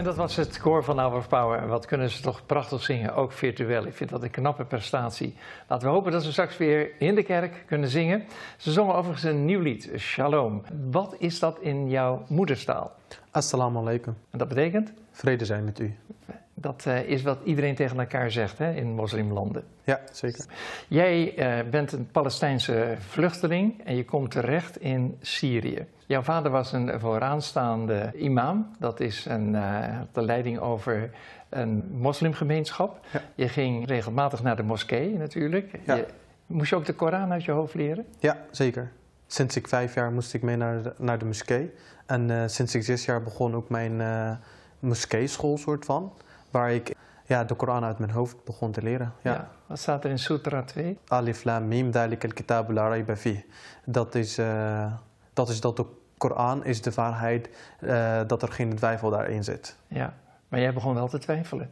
En dat was het koor van Hour of Power. En wat kunnen ze toch prachtig zingen, ook virtueel. Ik vind dat een knappe prestatie. Laten we hopen dat ze straks weer in de kerk kunnen zingen. Ze zongen overigens een nieuw lied, Shalom. Wat is dat in jouw moederstaal? Assalamu alaikum. En dat betekent? Vrede zijn met u. Dat uh, is wat iedereen tegen elkaar zegt hè, in moslimlanden. Ja, zeker. Jij uh, bent een Palestijnse vluchteling en je komt terecht in Syrië. Jouw vader was een vooraanstaande imam. Dat is een, uh, de leiding over een moslimgemeenschap. Ja. Je ging regelmatig naar de moskee natuurlijk. Ja. Je, moest je ook de Koran uit je hoofd leren? Ja, zeker. Sinds ik vijf jaar moest ik mee naar de, naar de moskee. En sinds ik zes jaar begon ook mijn moskeeschool soort van. Waar ik ja, de Koran uit mijn hoofd begon te leren. Ja. Ja. Wat staat er in Sutra 2? Alif lam mim dalik al kitab la rayba fih. Dat is, uh, dat is dat de Koran is de waarheid, uh, dat er geen twijfel daarin zit. Ja, maar jij begon wel te twijfelen.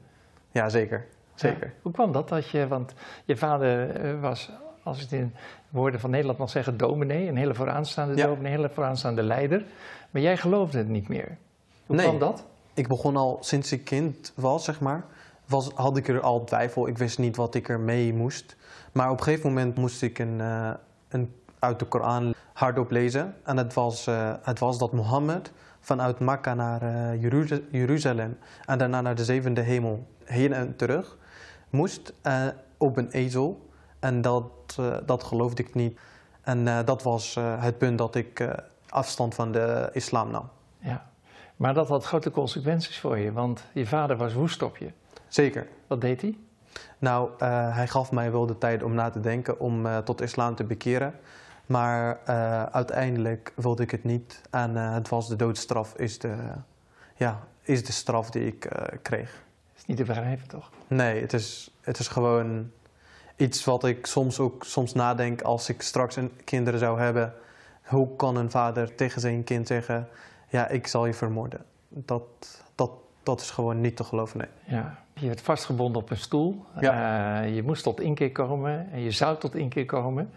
Ja, zeker. zeker. Ja. Hoe kwam dat? dat je, want je vader uh, was, als ik het in woorden van Nederland mag zeggen, dominee. Een hele vooraanstaande Ja. dominee, een hele vooraanstaande leider. Maar jij geloofde het niet meer. Hoe Nee. kwam dat? Ik begon al sinds ik kind was, zeg maar, was, had ik er al twijfel. Ik wist niet wat ik er mee moest. Maar op een gegeven moment moest ik een, uh, een uit de Koran hardop lezen. En het was, uh, het was dat Mohammed vanuit Mekka naar Jeruz Jeruzalem en daarna naar de zevende hemel heen en terug moest op een ezel. En dat, dat geloofde ik niet. En dat was het punt dat ik afstand van de islam nam. Ja. Maar dat had grote consequenties voor je, want je vader was woest op je. Zeker. Wat deed hij? Nou, uh, hij gaf mij wel de tijd om na te denken, om uh, tot islam te bekeren. Maar uh, uiteindelijk wilde ik het niet. En het was de doodstraf, is de, ja, is de straf die ik kreeg. is niet te begrijpen, toch? Nee, het is, het is gewoon iets wat ik soms ook soms nadenk als ik straks een kinderen zou hebben. Hoe kan een vader tegen zijn kind zeggen, ja, ik zal je vermoorden? Dat, dat, dat is gewoon niet te geloven, nee. Ja, je werd vastgebonden op een stoel. Ja. Uh, je moest tot inkeer komen en je zou tot inkeer komen.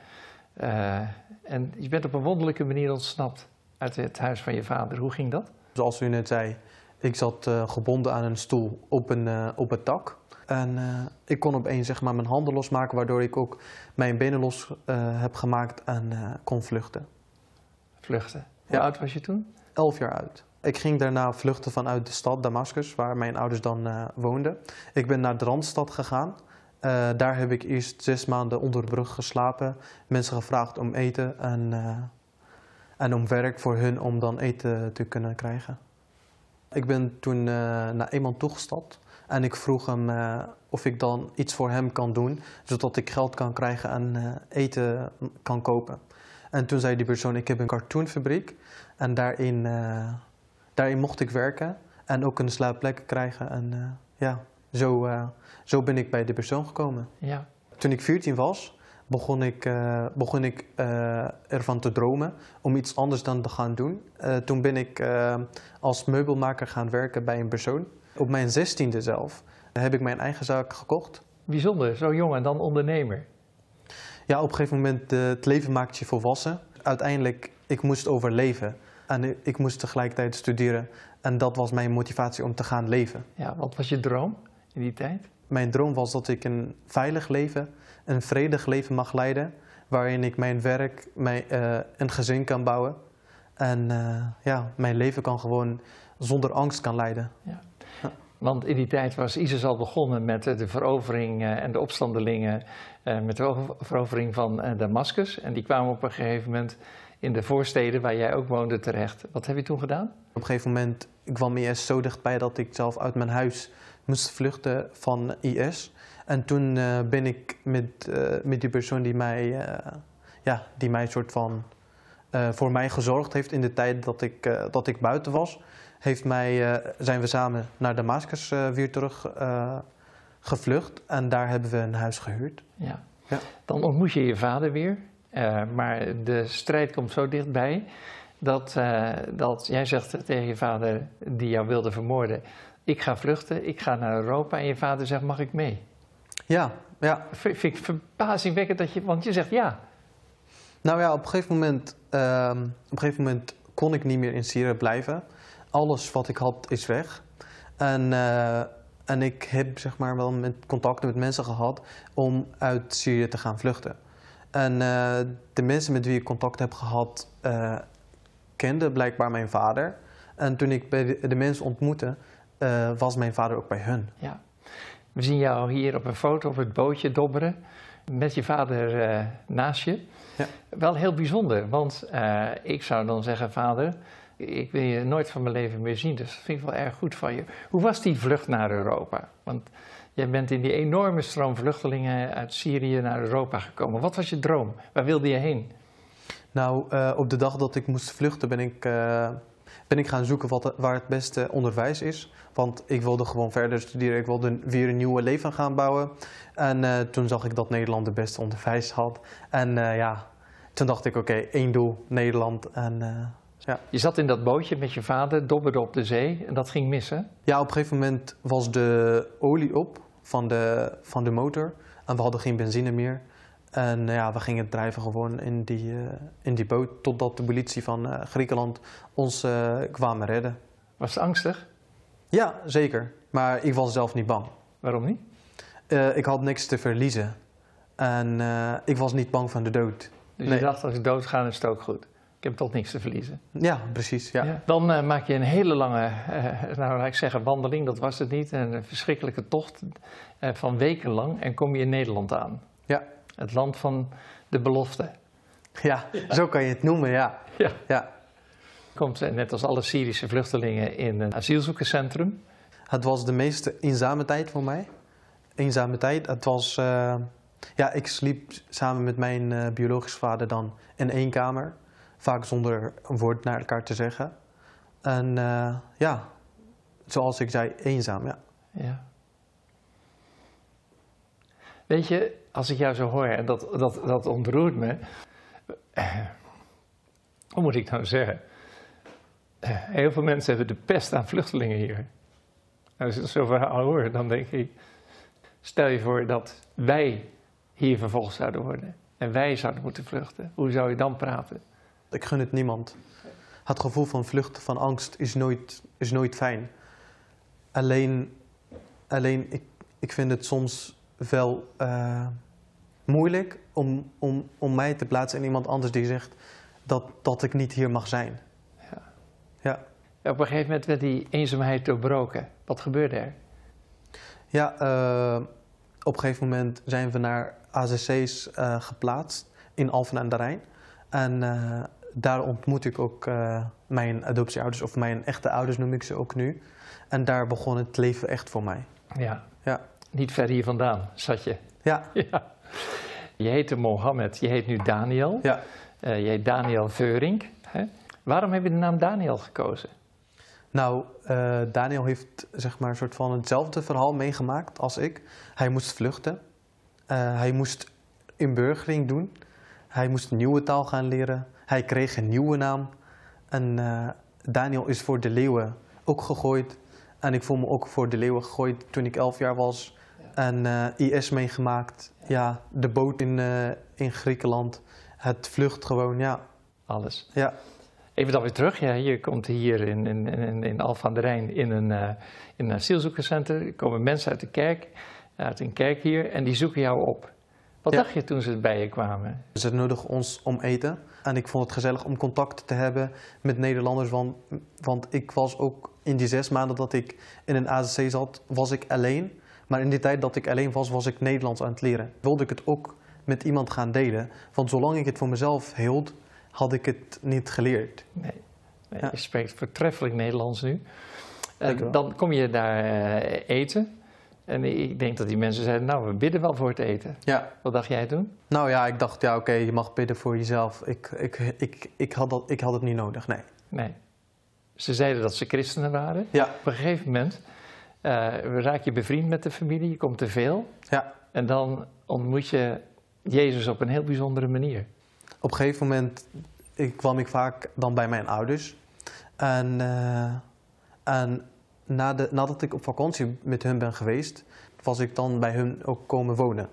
Uh, en je bent op een wonderlijke manier ontsnapt uit het huis van je vader. Hoe ging dat? Zoals u net zei, ik zat uh, gebonden aan een stoel op een, uh, op het dak. En ik kon opeens zeg maar, mijn handen losmaken, waardoor ik ook mijn benen los heb gemaakt en kon vluchten. Vluchten? Hoe Ja. oud was je toen? Elf jaar oud. Ik ging daarna vluchten vanuit de stad Damascus, waar mijn ouders dan woonden. Ik ben naar de Randstad gegaan. Uh, daar heb ik eerst zes maanden onder de brug geslapen. Mensen gevraagd om eten en, uh, en om werk voor hun om dan eten te kunnen krijgen. Ik ben toen naar iemand toegestapt en ik vroeg hem of ik dan iets voor hem kan doen, zodat ik geld kan krijgen en eten kan kopen. En toen zei die persoon, ik heb een cartoonfabriek en daarin, daarin mocht ik werken en ook een slaapplek krijgen. En ja, zo, uh, zo ben ik bij de persoon gekomen. Ja. Toen ik 14 was, begon ik, begon ik ervan te dromen om iets anders dan te gaan doen. toen ben ik als meubelmaker gaan werken bij een persoon. Op mijn 16e zelf heb ik mijn eigen zaak gekocht. Bijzonder, zo jong en dan ondernemer. Ja, op een gegeven moment het leven maakt je volwassen. Uiteindelijk, ik moest overleven. En ik moest tegelijkertijd studeren. En dat was mijn motivatie om te gaan leven. Ja, wat was je droom? in die tijd? Mijn droom was dat ik een veilig leven, een vredig leven mag leiden. Waarin ik mijn werk, mijn, uh, een gezin kan bouwen. En uh, ja, mijn leven kan gewoon zonder angst kan leiden. Ja. Ja. Want in die tijd was ISIS al begonnen met de verovering uh, en de opstandelingen. met de verovering van Damascus. En die kwamen op een gegeven moment in de voorsteden waar jij ook woonde terecht. Wat heb je toen gedaan? Op een gegeven moment kwam IS zo dichtbij dat ik zelf uit mijn huis moest vluchten van IS. En toen ben ik met, met die persoon die mij, ja, die mij soort van voor mij gezorgd heeft in de tijd dat ik, dat ik buiten was, heeft mij, zijn we samen naar Damascus weer terug gevlucht. En daar hebben we een huis gehuurd. Ja. Ja. Dan ontmoet je je vader weer, maar de strijd komt zo dichtbij. dat, uh, dat jij zegt tegen je vader die jou wilde vermoorden: Ik ga vluchten, ik ga naar Europa. En je vader zegt: Mag ik mee? Ja, ja. V vind ik verbazingwekkend dat je, want je zegt ja. Nou ja, op een gegeven moment, uh, op gegeven moment kon ik niet meer in Syrië blijven. Alles wat ik had is weg. En, uh, en ik heb zeg maar wel met contacten met mensen gehad om uit Syrië te gaan vluchten. En uh, de mensen met wie ik contact heb gehad, uh, kenden blijkbaar mijn vader. En toen ik bij de, de mensen ontmoette, was mijn vader ook bij hun. Ja. We zien jou hier op een foto op het bootje dobberen met je vader naast je. Ja. Wel heel bijzonder, want uh, ik zou dan zeggen, vader, ik wil je nooit van mijn leven meer zien. Dus dat vind ik wel erg goed van je. Hoe was die vlucht naar Europa? Want jij bent in die enorme stroom vluchtelingen uit Syrië naar Europa gekomen. Wat was je droom? Waar wilde je heen? Nou, uh, op de dag dat ik moest vluchten ben ik, uh, ben ik gaan zoeken wat, waar het beste onderwijs is. Want ik wilde gewoon verder studeren. Ik wilde weer een nieuwe leven gaan bouwen. En uh, toen zag ik dat Nederland de beste onderwijs had. En ja, toen dacht ik, oké, okay, één doel, Nederland. En, uh, ja. Je zat in dat bootje met je vader, dobberde op de zee en dat ging missen? Ja, op een gegeven moment was de olie op van de, van de motor. En we hadden geen benzine meer. En uh, ja, we gingen drijven gewoon in die, uh, in die boot totdat de politie van Griekenland ons kwamen redden. Was het angstig? Ja, zeker. Maar ik was zelf niet bang. Waarom niet? ik had niks te verliezen. En ik was niet bang van de dood. Dus nee. je dacht, als ik doodga, is het ook goed. Ik heb toch niks te verliezen. Ja, precies. Ja. ja. Dan uh, maak je een hele lange, nou laat ik zeggen, wandeling, dat was het niet. Een verschrikkelijke tocht van wekenlang en kom je in Nederland aan. Ja. Het land van de belofte. Ja, ja. zo kan je het noemen, ja. Ja. ja. Komt net als alle Syrische vluchtelingen in een asielzoekerscentrum. Het was de meest eenzame tijd voor mij. Eenzame tijd. Het was ja, ik sliep samen met mijn uh, biologische vader dan in één kamer. Vaak zonder een woord naar elkaar te zeggen. En uh, ja, zoals ik zei, eenzaam, ja. ja. Weet je, als ik jou zo hoor, en dat, dat, dat ontroert me. Hoe moet ik nou zeggen? Heel veel mensen hebben de pest aan vluchtelingen hier. Als ik zo'n verhaal hoor, dan denk ik... Stel je voor dat wij hier vervolgd zouden worden en wij zouden moeten vluchten, hoe zou je dan praten? Ik gun het niemand. Het gevoel van vluchten, van angst, is nooit, is nooit fijn. Alleen, alleen ik, ik vind het soms wel uh, moeilijk om, om, om mij te plaatsen in iemand anders die zegt dat, dat ik niet hier mag zijn. Ja. Ja. op een gegeven moment werd die eenzaamheid doorbroken. Wat gebeurde er? Ja, uh, op een gegeven moment zijn we naar AZC's uh, eh, geplaatst in Alphen aan de Rijn. En uh, daar ontmoet ik ook mijn adoptieouders, of mijn echte ouders noem ik ze ook nu. En daar begon het leven echt voor mij. Ja. ja. Niet ver hier vandaan zat je. Ja. ja. Je heette Mohammed, je heet nu Daniel. Ja. je heet Daniel Veurink. Hè? Waarom heb je de naam Daniel gekozen? Nou, uh, Daniel heeft zeg maar een soort van hetzelfde verhaal meegemaakt als ik. Hij moest vluchten. Uh, hij moest inburgering doen. Hij moest een nieuwe taal gaan leren. Hij kreeg een nieuwe naam. En uh, Daniel is voor de leeuwen ook gegooid. En ik voel me ook voor de leeuwen gegooid toen ik elf jaar was. En IS meegemaakt. Ja, de boot in, in Griekenland. Het vlucht gewoon, ja. Alles. Ja. Even dan weer terug. Ja, je komt hier in, in, in, in Alphen aan de Rijn in een, uh, in een asielzoekerscentrum. Er komen mensen uit de kerk, uit een kerk hier, en die zoeken jou op. Wat Ja. dacht je toen ze bij je kwamen? Ze nodigen ons om eten. En ik vond het gezellig om contact te hebben met Nederlanders. Want, want ik was ook in die zes maanden dat ik in een AZC zat, was ik alleen. Maar in die tijd dat ik alleen was, was ik Nederlands aan het leren. Wilde ik het ook met iemand gaan delen. Want zolang ik het voor mezelf hield, had ik het niet geleerd. Nee, nee Ja. je spreekt voortreffelijk Nederlands nu. Wel. dan kom je daar eh, eten. En ik denk dat die mensen zeiden, nou, we bidden wel voor het eten. Ja. Wat dacht jij toen? Nou ja, ik dacht, ja oké, je mag bidden voor jezelf. Ik, ik, ik, ik, had dat, ik had het niet nodig, nee. Nee. Ze zeiden dat ze christenen waren. Ja, Op een gegeven moment eh, raak je bevriend met de familie, je komt te veel. ja. En dan ontmoet je Jezus op een heel bijzondere manier. Op een gegeven moment, ik, kwam ik vaak dan bij mijn ouders. En, eh, en na de, nadat ik op vakantie met hun ben geweest, was ik dan bij hun ook komen wonen.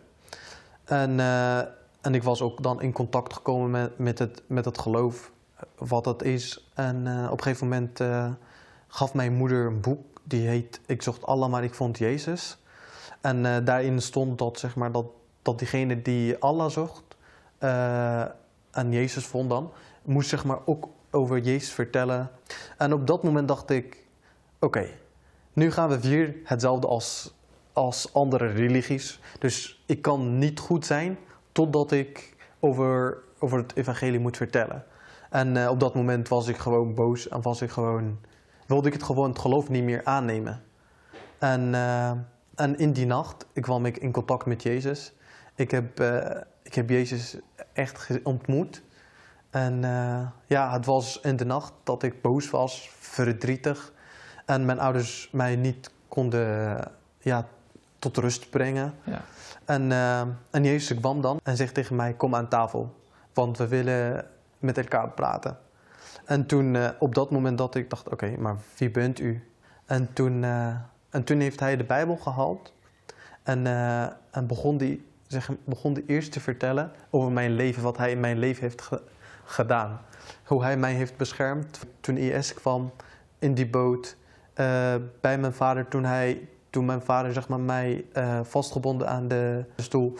En, eh, en ik was ook dan in contact gekomen met, met, het, met het geloof, wat dat is. En eh, op een gegeven moment eh, gaf mijn moeder een boek, die heet Ik zocht Allah, maar ik vond Jezus. En eh, daarin stond dat, zeg maar, dat, dat diegene die Allah zocht eh, en Jezus vond dan, moest zeg maar ook over Jezus vertellen. En op dat moment dacht ik, oké, nu gaan we weer hetzelfde als, als andere religies. Dus ik kan niet goed zijn totdat ik over, over het evangelie moet vertellen. En eh, op dat moment was ik gewoon boos en was ik gewoon, wilde ik het gewoon het geloof niet meer aannemen. En, eh, en in die nacht ik kwam ik in contact met Jezus. Ik heb, eh, ik heb Jezus echt ontmoet. En eh, ja, het was in de nacht dat ik boos was, verdrietig. En mijn ouders mij niet konden ja, tot rust brengen. Ja. En, en Jezus kwam dan en zegt tegen mij, kom aan tafel. Want we willen met elkaar praten. En toen, eh, op dat moment dat ik dacht, oké, maar wie bent u? En toen, eh, en toen heeft hij de Bijbel gehaald. En, eh, en begon, die, zeg, begon die eerst te vertellen over mijn leven, wat hij in mijn leven heeft ge- gedaan. Hoe hij mij heeft beschermd toen IS kwam in die boot. bij mijn vader toen, hij, toen mijn vader zeg maar, mij vastgebonden aan de stoel.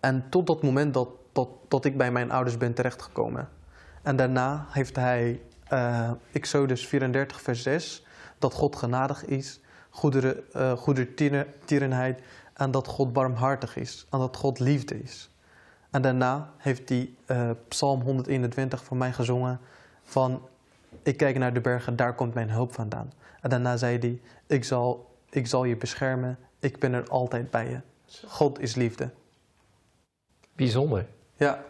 En tot dat moment dat, dat, dat ik bij mijn ouders ben terechtgekomen. En daarna heeft hij eh Exodus 34 vers 6, dat God genadig is, goedere, eh goedertierenheid en dat God barmhartig is en dat God liefde is. En daarna heeft hij eh, Psalm 121 voor mij gezongen van ik kijk naar de bergen, daar komt mijn hulp vandaan. En daarna zei hij, ik zal, ik zal je beschermen, ik ben er altijd bij je. God is liefde. Bijzonder. Ja,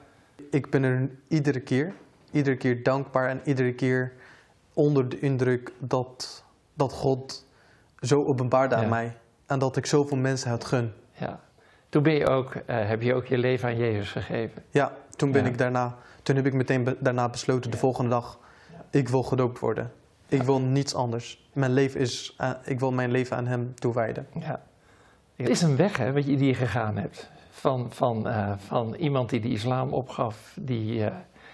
ik ben er iedere keer, iedere keer dankbaar en iedere keer onder de indruk dat, dat God zo openbaarde aan Ja. mij. En dat ik zoveel mensen het gun. Ja. Toen ben je ook, eh, heb je ook je leven aan Jezus gegeven. Ja, toen ben Ja. ik daarna, toen heb ik meteen be- daarna besloten de Ja. volgende dag, ik wil gedoopt worden. Ik wil niets anders. Mijn leven is, eh, ik wil mijn leven aan hem toewijden. Ja. Het is een weg hè, wat je, die je gegaan hebt. Van, van, eh, van iemand die de islam opgaf, die,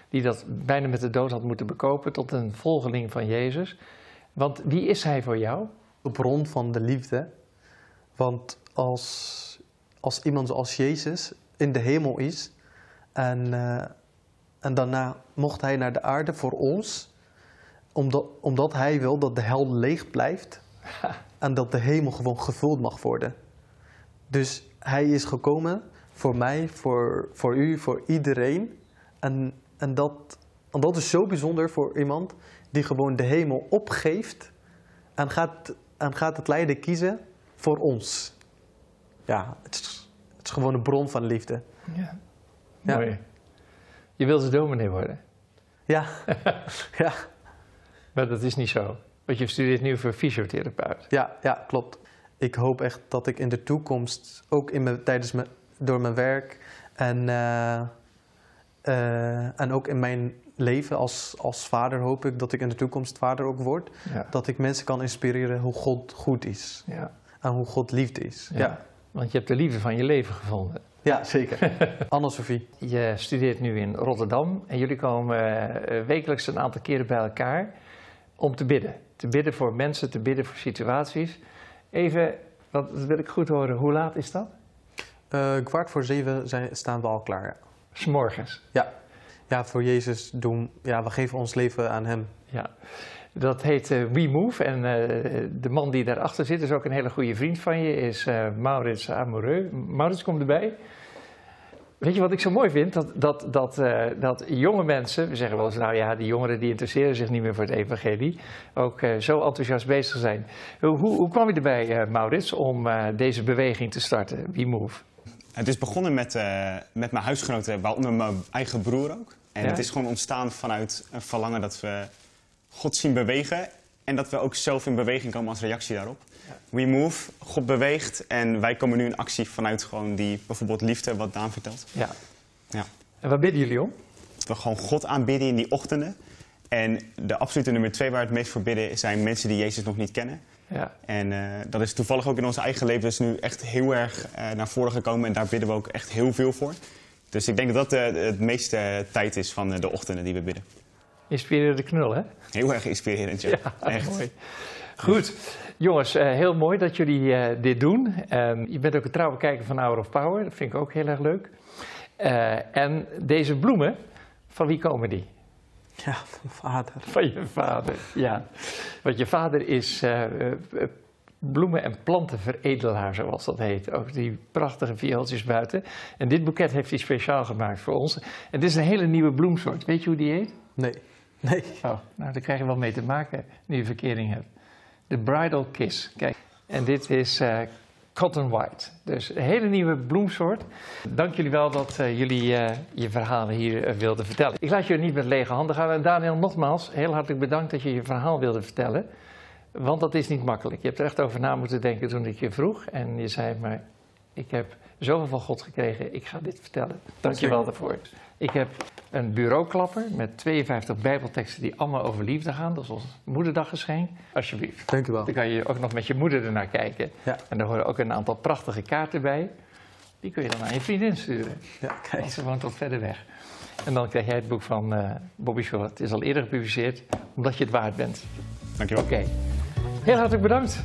die dat bijna met de dood had moeten bekopen, tot een volgeling van Jezus. Want wie is hij voor jou? de bron van de liefde. Want als, als iemand zoals Jezus in de hemel is en, eh, en daarna mocht hij naar de aarde voor ons, omdat, omdat hij wil dat de hel leeg blijft en dat de hemel gewoon gevuld mag worden. Dus hij is gekomen voor mij, voor, voor u, voor iedereen. En, en, dat, en dat is zo bijzonder voor iemand die gewoon de hemel opgeeft en gaat, en gaat het lijden kiezen voor ons. Ja, het is, het is gewoon een bron van liefde. Ja. Ja. Mooi. Je wilde dominee worden, Ja, ja, maar dat is niet zo. Want je studeert nu voor fysiotherapeut. ja, ja, klopt. Ik hoop echt dat ik in de toekomst, ook in mijn, tijdens mijn, door mijn werk en, eh, eh, en ook in mijn leven als, als vader, hoop ik dat ik in de toekomst vader ook word. Ja. Dat ik mensen kan inspireren hoe God goed is Ja. en hoe God liefde is. Ja. Ja, Want je hebt de liefde van je leven gevonden. ja zeker. Anne-Sophie. Je studeert nu in Rotterdam en jullie komen eh, wekelijks een aantal keren bij elkaar om te bidden. Te bidden voor mensen, te bidden voor situaties. Even, want dat wil ik goed horen, hoe laat is dat? Eh, kwart voor zeven zijn, staan we al klaar. Ja. S'morgens. Ja, voor Jezus doen. Ja, we geven ons leven aan Hem. Ja. Dat heet eh, We Move en eh, de man die daarachter zit is ook een hele goede vriend van je, is eh, Maurits Amoureux. Maurits, kom erbij. Weet je wat ik zo mooi vind? Dat, dat, dat, dat jonge mensen, we zeggen wel eens, nou ja, die jongeren die interesseren zich niet meer voor het evangelie, ook zo enthousiast bezig zijn. Hoe, hoe, hoe kwam je erbij, Maurits, om deze beweging te starten, We Move? Het is begonnen met, eh, met mijn huisgenoten, waaronder mijn eigen broer ook. En Ja? het is gewoon ontstaan vanuit een verlangen dat we God zien bewegen. En dat we ook zelf in beweging komen als reactie daarop. We move, God beweegt en wij komen nu in actie vanuit gewoon die bijvoorbeeld liefde, wat Daan vertelt. Ja. Ja. En waar bidden jullie om? we gewoon God aanbidden in die ochtenden. En de absolute nummer twee waar we het meest voor bidden zijn mensen die Jezus nog niet kennen. Ja. En uh, dat is toevallig ook in onze eigen leven dus nu echt heel erg uh, naar voren gekomen. En daar bidden we ook echt heel veel voor. Dus ik denk dat dat uh, het meeste tijd is van de ochtenden die we bidden. Inspirerende knul, hè? Heel erg inspirerend, ja. ja echt. Mooi. Goed. Jongens, heel mooi dat jullie dit doen. Ehm, je bent ook een trouwe kijker van Hour of Power. Dat vind ik ook heel erg leuk. en deze bloemen, van wie komen die? Ja, van mijn vader. Van je vader, ja. Want je vader is uh, bloemen- en plantenveredelaar, zoals dat heet. Ook die prachtige viooltjes buiten. En dit boeket heeft hij speciaal gemaakt voor ons. En dit is een hele nieuwe bloemsoort. Weet je hoe die heet? Nee. Nee. Oh, nou, daar krijg je wel mee te maken nu je verkering hebt. De Bridal Kiss. Kijk, en dit is uh, Cotton White. Dus een hele nieuwe bloemsoort. Dank jullie wel dat uh, jullie uh, je verhalen hier uh, wilden vertellen. Ik laat jullie niet met lege handen gaan. En Daniel, nogmaals, heel hartelijk bedankt dat je je verhaal wilde vertellen. Want dat is niet makkelijk. Je hebt er echt over na moeten denken toen ik je vroeg. En je zei, maar ik heb zoveel van God gekregen, ik ga dit vertellen. Dank je wel daarvoor. Ik heb een bureauklapper met 52 bijbelteksten die allemaal over liefde gaan. Dat is ons moederdaggeschenk. Alsjeblieft. Dank u wel. Dan kan je ook nog met je moeder ernaar kijken. Ja. En daar horen ook een aantal prachtige kaarten bij. Die kun je dan aan je vriendin sturen. Ja, kijk. Want ze woont wat verder weg. En dan krijg jij het boek van uh, Bobby Shaw. Het is al eerder gepubliceerd, omdat je het waard bent. Dankjewel. Oké. Okay. Heel hartelijk bedankt.